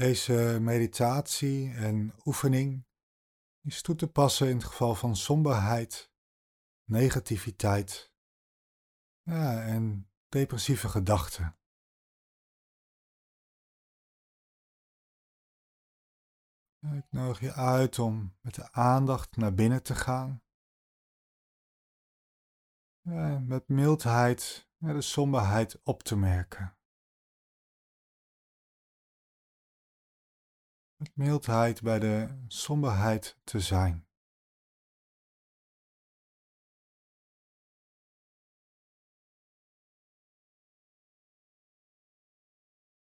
Deze meditatie en oefening is toe te passen in het geval van somberheid, negativiteit ja, en depressieve gedachten. Ik nodig je uit om met de aandacht naar binnen te gaan. Ja, met mildheid de somberheid op te merken. Met mildheid bij de somberheid te zijn.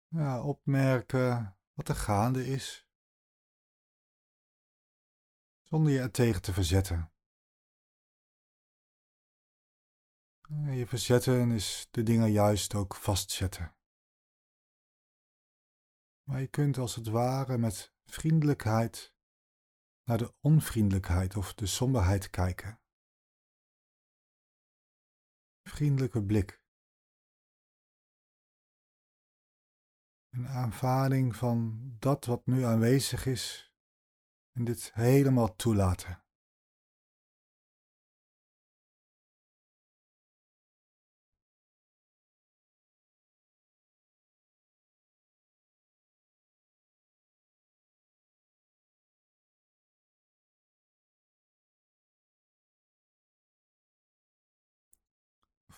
Ja, opmerken wat er gaande is, zonder je er tegen te verzetten. Je verzetten is de dingen juist ook vastzetten. Maar je kunt als het ware met vriendelijkheid naar de onvriendelijkheid of de somberheid kijken. Vriendelijke blik. Een aanvaarding van dat wat nu aanwezig is en dit helemaal toelaten.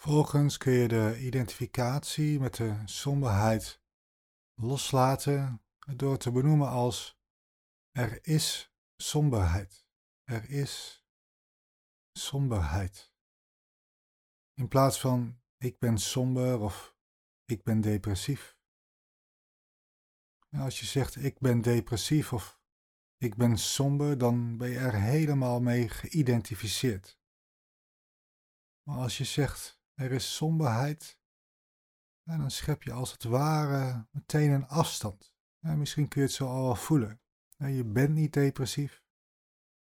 Vervolgens kun je de identificatie met de somberheid loslaten door te benoemen als er is somberheid. Er is somberheid. In plaats van ik ben somber of ik ben depressief. als je zegt ik ben depressief of ik ben somber, dan ben je er helemaal mee geïdentificeerd. Maar als je zegt er is somberheid, en dan schep je als het ware meteen een afstand. En misschien kun je het zo al voelen. Je bent niet depressief,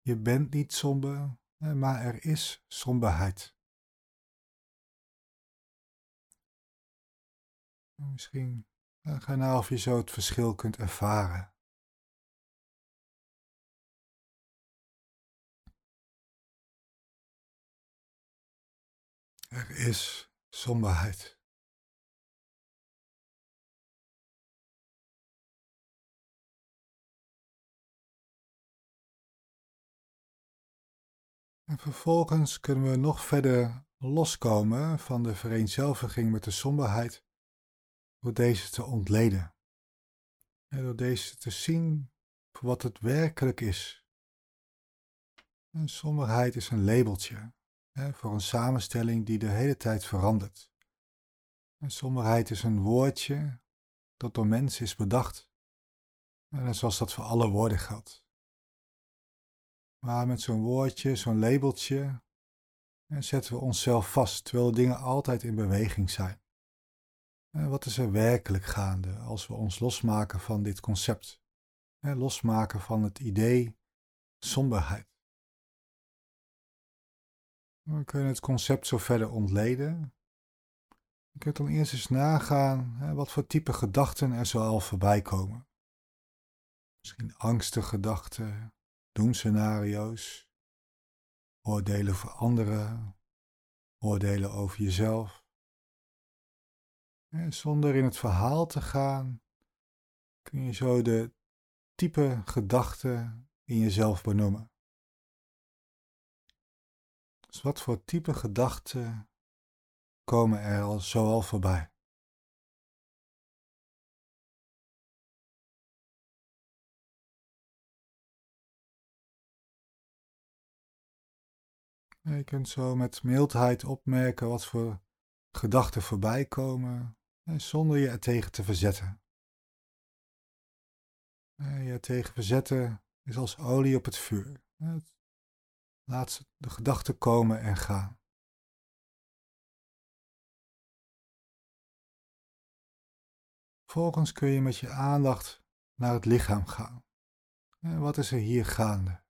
je bent niet somber, maar er is somberheid. Misschien ga nou of je zo het verschil kunt ervaren. Er is somberheid. En vervolgens kunnen we nog verder loskomen van de vereenzelviging met de somberheid door deze te ontleden. En door deze te zien voor wat het werkelijk is. En somberheid is een labeltje voor een samenstelling die de hele tijd verandert. En somberheid is een woordje dat door mensen is bedacht. En zoals dat voor alle woorden geldt. Maar met zo'n woordje, zo'n labeltje, zetten we onszelf vast, terwijl dingen altijd in beweging zijn. En wat is er werkelijk gaande als we ons losmaken van dit concept? Losmaken van het idee somberheid. We kunnen het concept zo verder ontleden. Je kunt dan eerst eens nagaan hè, wat voor type gedachten er zo al voorbij komen. Misschien angstige gedachten, doemscenario's, oordelen voor anderen, oordelen over jezelf. En zonder in het verhaal te gaan, kun je zo de type gedachten in jezelf benoemen. Dus wat voor type gedachten komen er al zoal voorbij? Je kunt zo met mildheid opmerken wat voor gedachten voorbij komen, zonder je er tegen te verzetten. Je tegen verzetten is als olie op het vuur. Laat de gedachten komen en gaan. Vervolgens kun je met je aandacht naar het lichaam gaan. Wat is er hier gaande?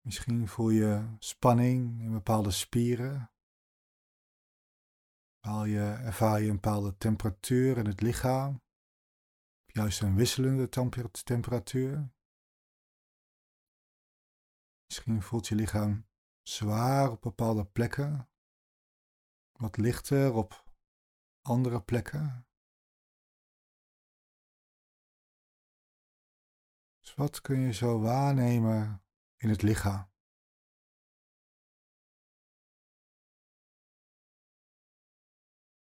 Misschien voel je spanning in bepaalde spieren. je, ervaar je een bepaalde temperatuur in het lichaam. Juist een wisselende temperatuur. Misschien voelt je lichaam zwaar op bepaalde plekken, wat lichter op andere plekken. Dus wat kun je zo waarnemen in het lichaam?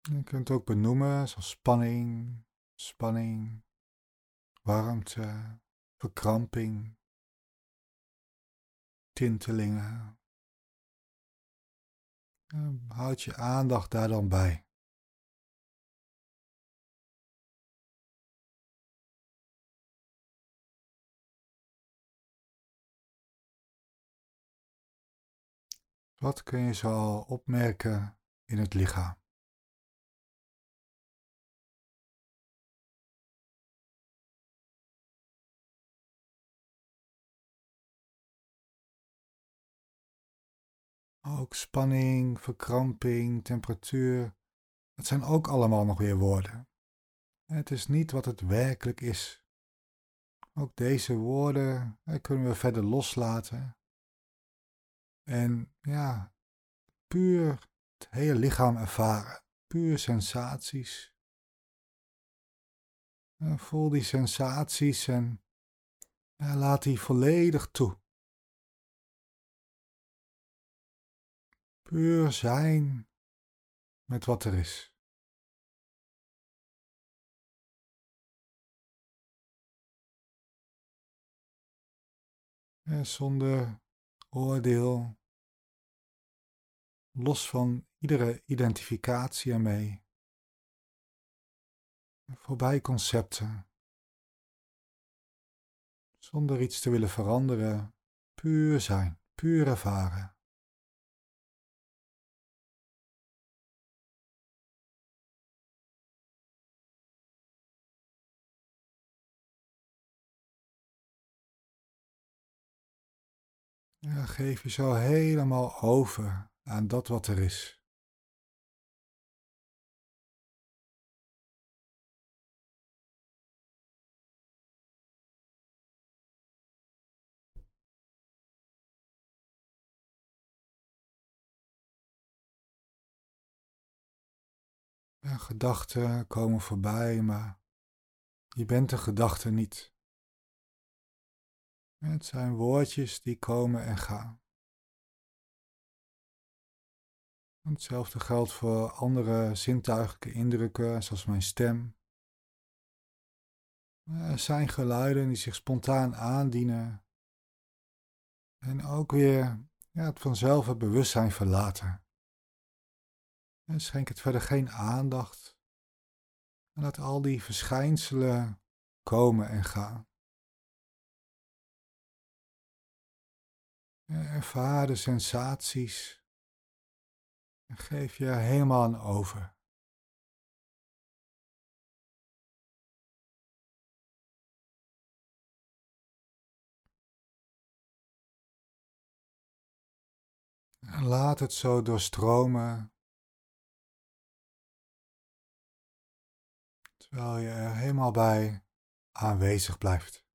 Je kunt het ook benoemen zoals spanning, spanning, warmte, verkramping, tintelingen. Houd je aandacht daar dan bij. Wat kun je zo opmerken in het lichaam? Ook spanning, verkramping, temperatuur. Het zijn ook allemaal nog weer woorden. Het is niet wat het werkelijk is. Ook deze woorden kunnen we verder loslaten. En ja, puur het hele lichaam ervaren. Puur sensaties. voel die sensaties en ja, laat die volledig toe. Puur zijn met wat er is. En zonder oordeel, los van iedere identificatie ermee, voorbij concepten, zonder iets te willen veranderen, puur zijn, puur ervaren. Ja, geef je zo helemaal over aan dat wat er is. Gedachten komen voorbij, maar je bent de gedachte niet. Het zijn woordjes die komen en gaan. Hetzelfde geldt voor andere zintuigelijke indrukken, zoals mijn stem. Er zijn geluiden die zich spontaan aandienen en ook weer ja, het vanzelf het bewustzijn verlaten. En schenk het verder geen aandacht en laat al die verschijnselen komen en gaan. Ervaar de sensaties en geef je helemaal aan over. En laat het zo doorstromen, terwijl je er helemaal bij aanwezig blijft.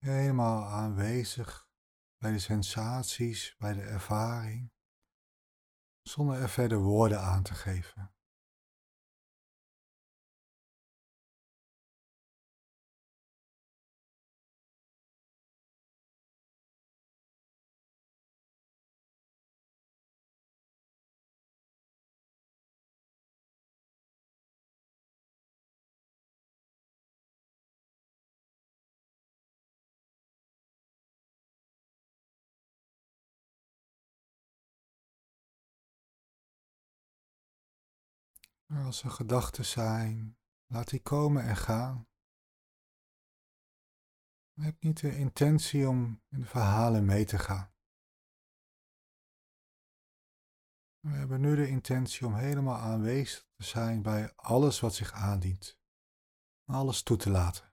Helemaal aanwezig bij de sensaties, bij de ervaring, zonder er verder woorden aan te geven. Als er gedachten zijn, laat die komen en gaan. Je hebt niet de intentie om in de verhalen mee te gaan. We hebben nu de intentie om helemaal aanwezig te zijn bij alles wat zich aandient. Alles toe te laten.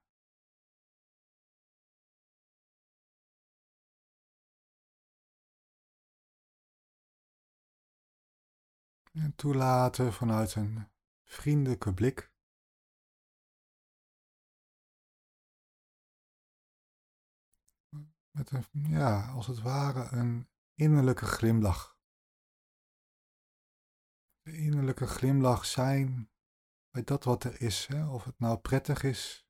En toelaten vanuit een vriendelijke blik. Met een, ja, als het ware een innerlijke glimlach. De innerlijke glimlach zijn bij dat wat er is, hè? of het nou prettig is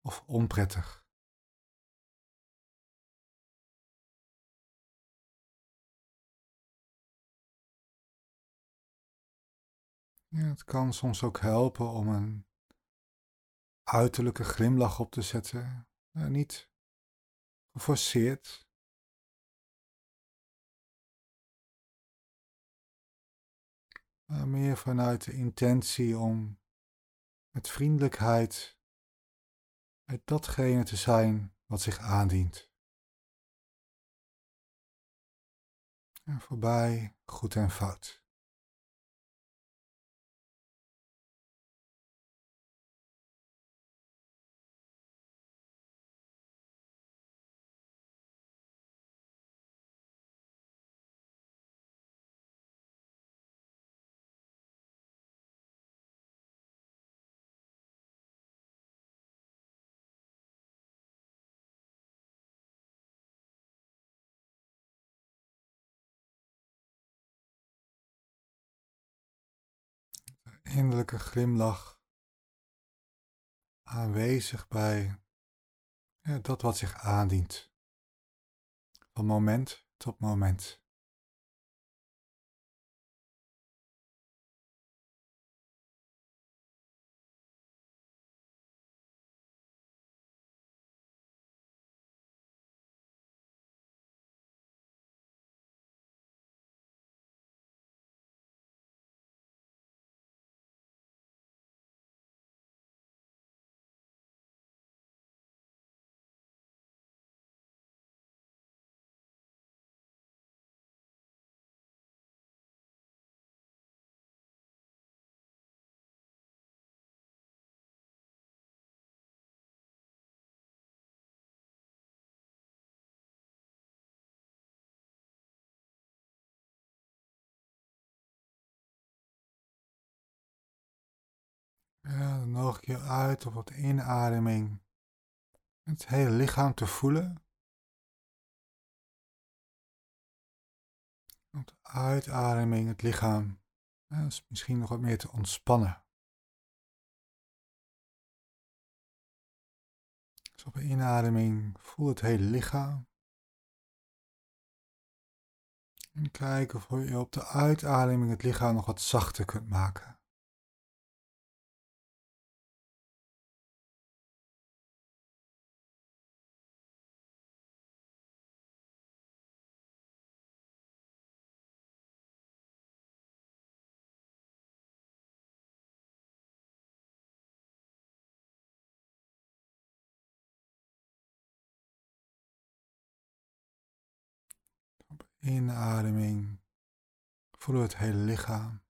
of onprettig. Ja, het kan soms ook helpen om een uiterlijke glimlach op te zetten. Ja, niet geforceerd. Maar meer vanuit de intentie om met vriendelijkheid met datgene te zijn wat zich aandient. En voorbij goed en fout. Innerlijke glimlach aanwezig bij dat wat zich aandient, van moment tot moment. Ja, nog een keer uit op wat inademing. Het hele lichaam te voelen. Op de uitademing het lichaam misschien nog wat meer te ontspannen. Dus op de inademing voel het hele lichaam. En kijk of je op de uitademing het lichaam nog wat zachter kunt maken. Inademing. Voel het hele lichaam.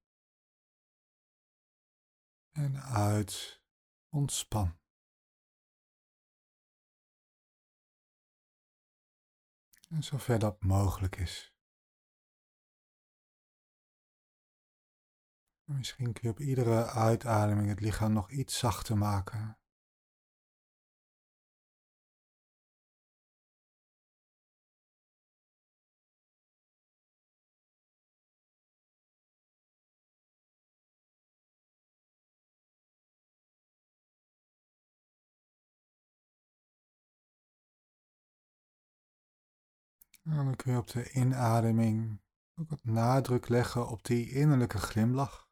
En uit. Ontspan. En zover dat mogelijk is. Misschien kun je op iedere uitademing het lichaam nog iets zachter maken. Dan kun je op de inademing ook wat nadruk leggen op die innerlijke glimlach.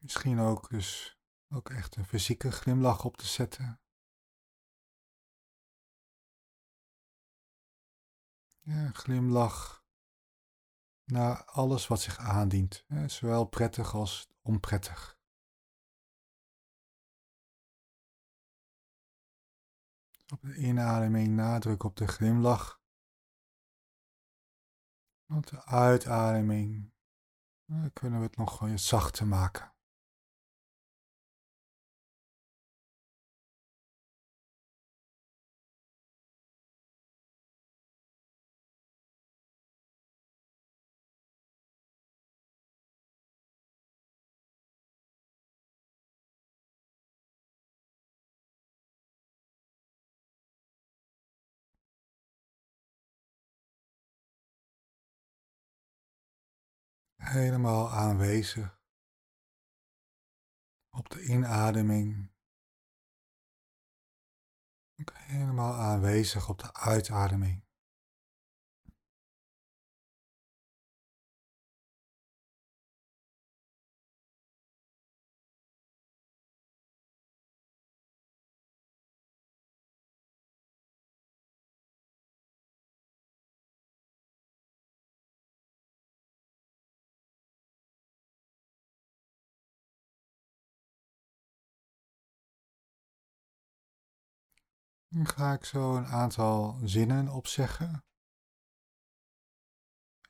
Misschien ook dus ook echt een fysieke glimlach op te zetten. Ja, glimlach naar alles wat zich aandient, zowel prettig als onprettig. Op de inademing nadruk op de glimlach. Op de uitademing kunnen we het nog zachter maken. Helemaal aanwezig op de inademing. Helemaal aanwezig op de uitademing. Dan ga ik zo een aantal zinnen opzeggen.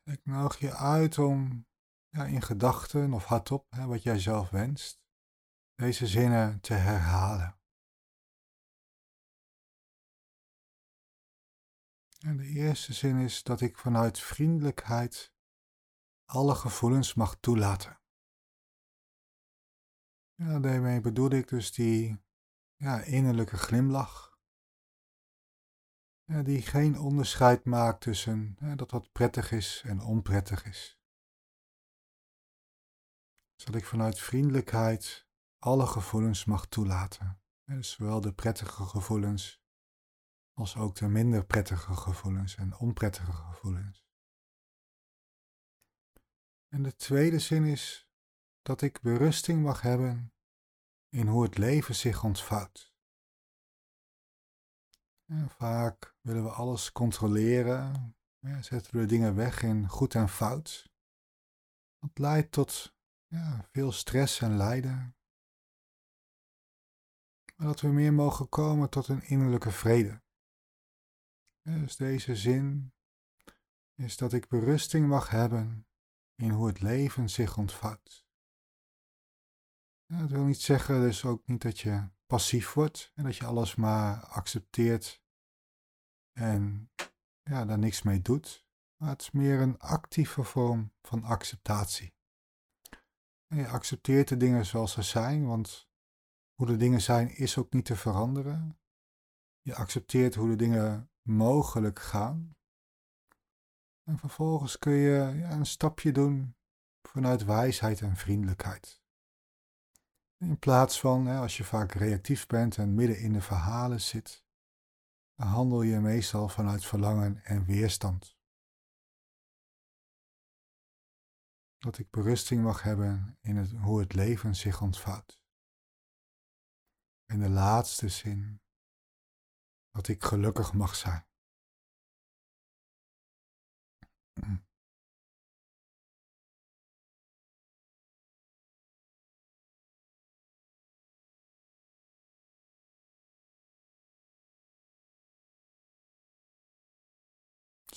Ik nodig je uit om ja, in gedachten of hardop, hè, wat jij zelf wenst, deze zinnen te herhalen. En de eerste zin is dat ik vanuit vriendelijkheid alle gevoelens mag toelaten. Ja, daarmee bedoel ik dus die ja, innerlijke glimlach die geen onderscheid maakt tussen dat wat prettig is en onprettig is. Zodat ik vanuit vriendelijkheid alle gevoelens mag toelaten. Dus zowel de prettige gevoelens als ook de minder prettige gevoelens en onprettige gevoelens. En de tweede zin is dat ik berusting mag hebben in hoe het leven zich ontvouwt vaak willen we alles controleren, ja, zetten we dingen weg in goed en fout. Dat leidt tot ja, veel stress en lijden. Maar dat we meer mogen komen tot een innerlijke vrede. dus deze zin is dat ik berusting mag hebben in hoe het leven zich ontvouwt. dat wil niet zeggen dus ook niet dat je passief wordt en dat je alles maar accepteert en ja, daar niks mee doet. Maar het is meer een actieve vorm van acceptatie. Je accepteert de dingen zoals ze zijn, want hoe de dingen zijn is ook niet te veranderen. Je accepteert hoe de dingen mogelijk gaan. En vervolgens kun je een stapje doen vanuit wijsheid en vriendelijkheid. In plaats van, hè, als je vaak reactief bent en midden in de verhalen zit, handel je meestal vanuit verlangen en weerstand. Dat ik berusting mag hebben in hoe het leven zich ontvouwt. En de laatste zin, dat ik gelukkig mag zijn.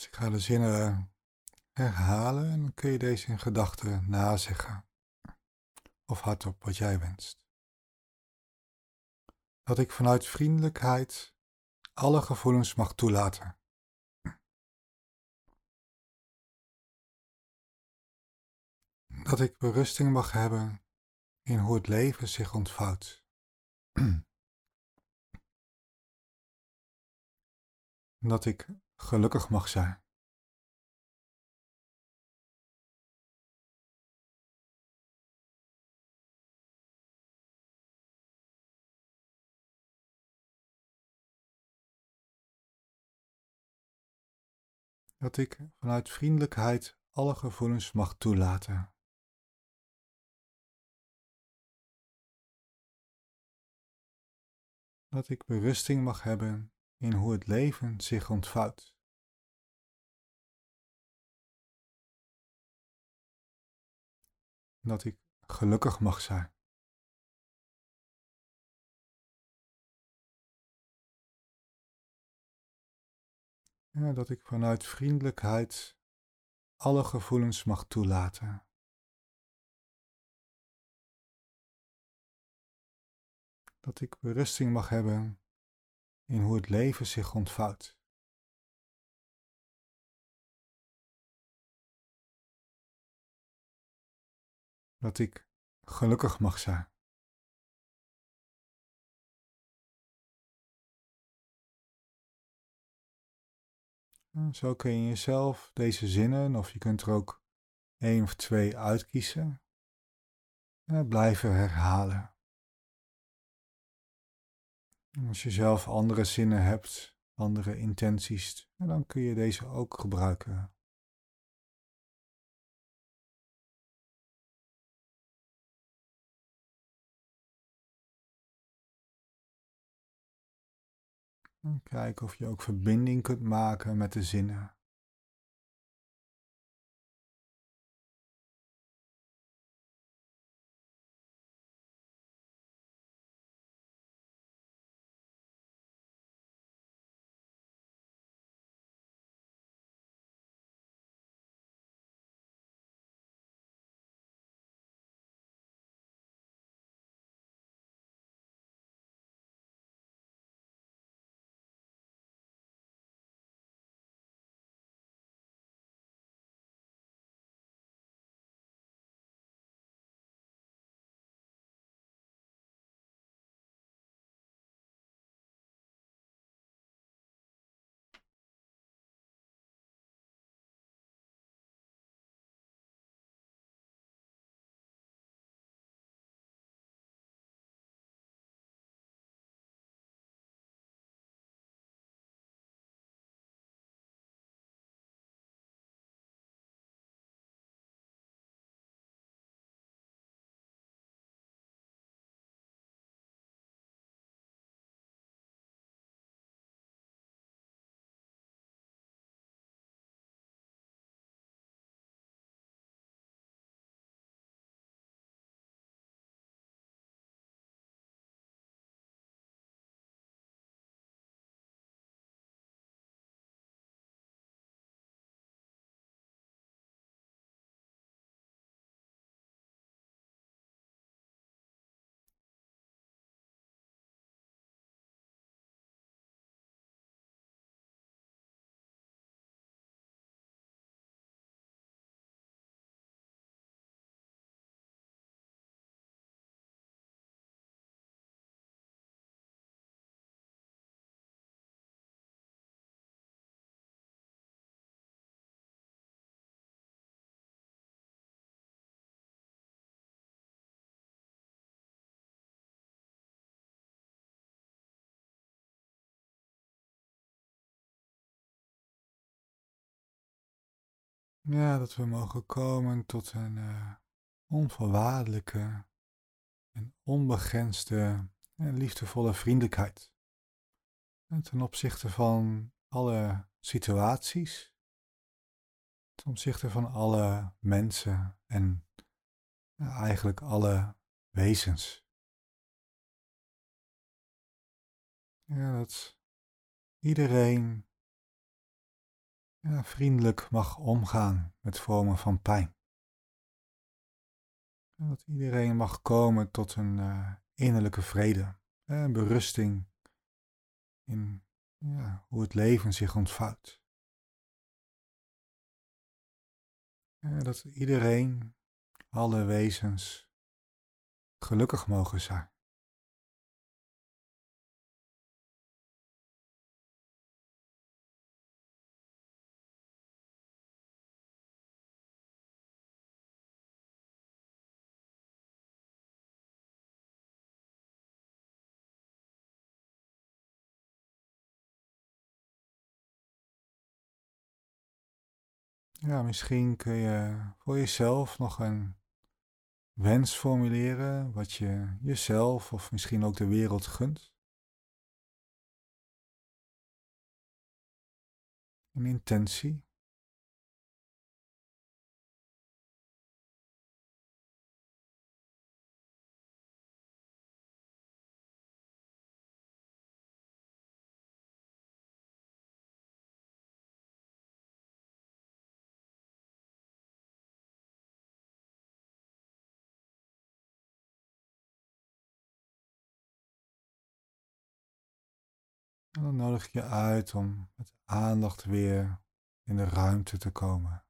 Ik ga de zinnen herhalen en kun je deze in gedachten nazeggen. Of hardop wat jij wenst. Dat ik vanuit vriendelijkheid alle gevoelens mag toelaten. Dat ik berusting mag hebben in hoe het leven zich ontvouwt. Dat ik gelukkig mag zijn. Dat ik vanuit vriendelijkheid alle gevoelens mag toelaten. Dat ik berusting mag hebben in hoe het leven zich ontvouwt. dat ik gelukkig mag zijn. Dat ik vanuit vriendelijkheid alle gevoelens mag toelaten. Dat ik berusting mag hebben in hoe het leven zich ontvouwt. Dat ik gelukkig mag zijn. Zo kun je jezelf deze zinnen, of je kunt er ook één of twee uitkiezen, blijven herhalen. Als je zelf andere zinnen hebt, andere intenties, dan kun je deze ook gebruiken. Kijken of je ook verbinding kunt maken met de zinnen. Ja, dat we mogen komen tot een uh, onvoorwaardelijke en onbegrensde en liefdevolle vriendelijkheid. En ten opzichte van alle situaties, ten opzichte van alle mensen en eigenlijk alle wezens. Ja, dat iedereen ja, vriendelijk mag omgaan met vormen van pijn. En dat iedereen mag komen tot een uh, innerlijke vrede en berusting in ja, hoe het leven zich ontvouwt. Dat iedereen, alle wezens, gelukkig mogen zijn. Ja, misschien kun je voor jezelf nog een wens formuleren wat je jezelf of misschien ook de wereld gunt. Een intentie. Nodig je uit om met aandacht weer in de ruimte te komen.